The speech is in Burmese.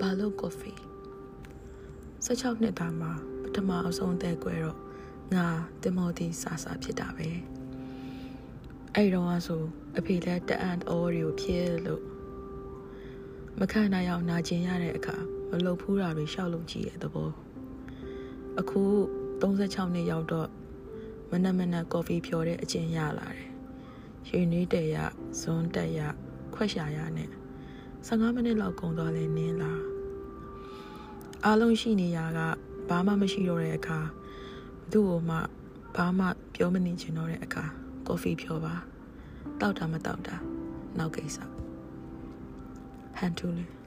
ဘာလို့ကော်ဖီ16နှစ်သားမှာပထမအဆုံးတဲ့ကွယ်တော့ငါတင်မော်တီစာစာဖြစ်တာပဲအဲ့တော့အဆိုအဖေလည်းတအန်အော်ရီကိုဖြစ်လို့မခန့်နိုင်အောင်နာကျင်ရတဲ့အခါမလုံဖူးတာတွေရှောက်လုံကြည့်ရဲ့သဘောအခု36နှစ်ရောက်တော့မနက်မနက်ကော်ဖီဖြော်တဲ့အကျင့်ရလာတယ်ရွှေနွေးတဲ့ရဇွန်းတက်ရခွက်ရှာရနဲ့15မိနစ်လောက်ကုန်သွားလဲနင်းလာ အားလုံးရှိနေရကဘာမှမရှိတော့တဲ့အခါဘသူ့ကိုမှဘာမှပြောမနေချင်တော့တဲ့အခါကော်ဖီဖြော်ပါတောက်တာမတောက်တာနောက်ကိစ္စဟန်တူလေး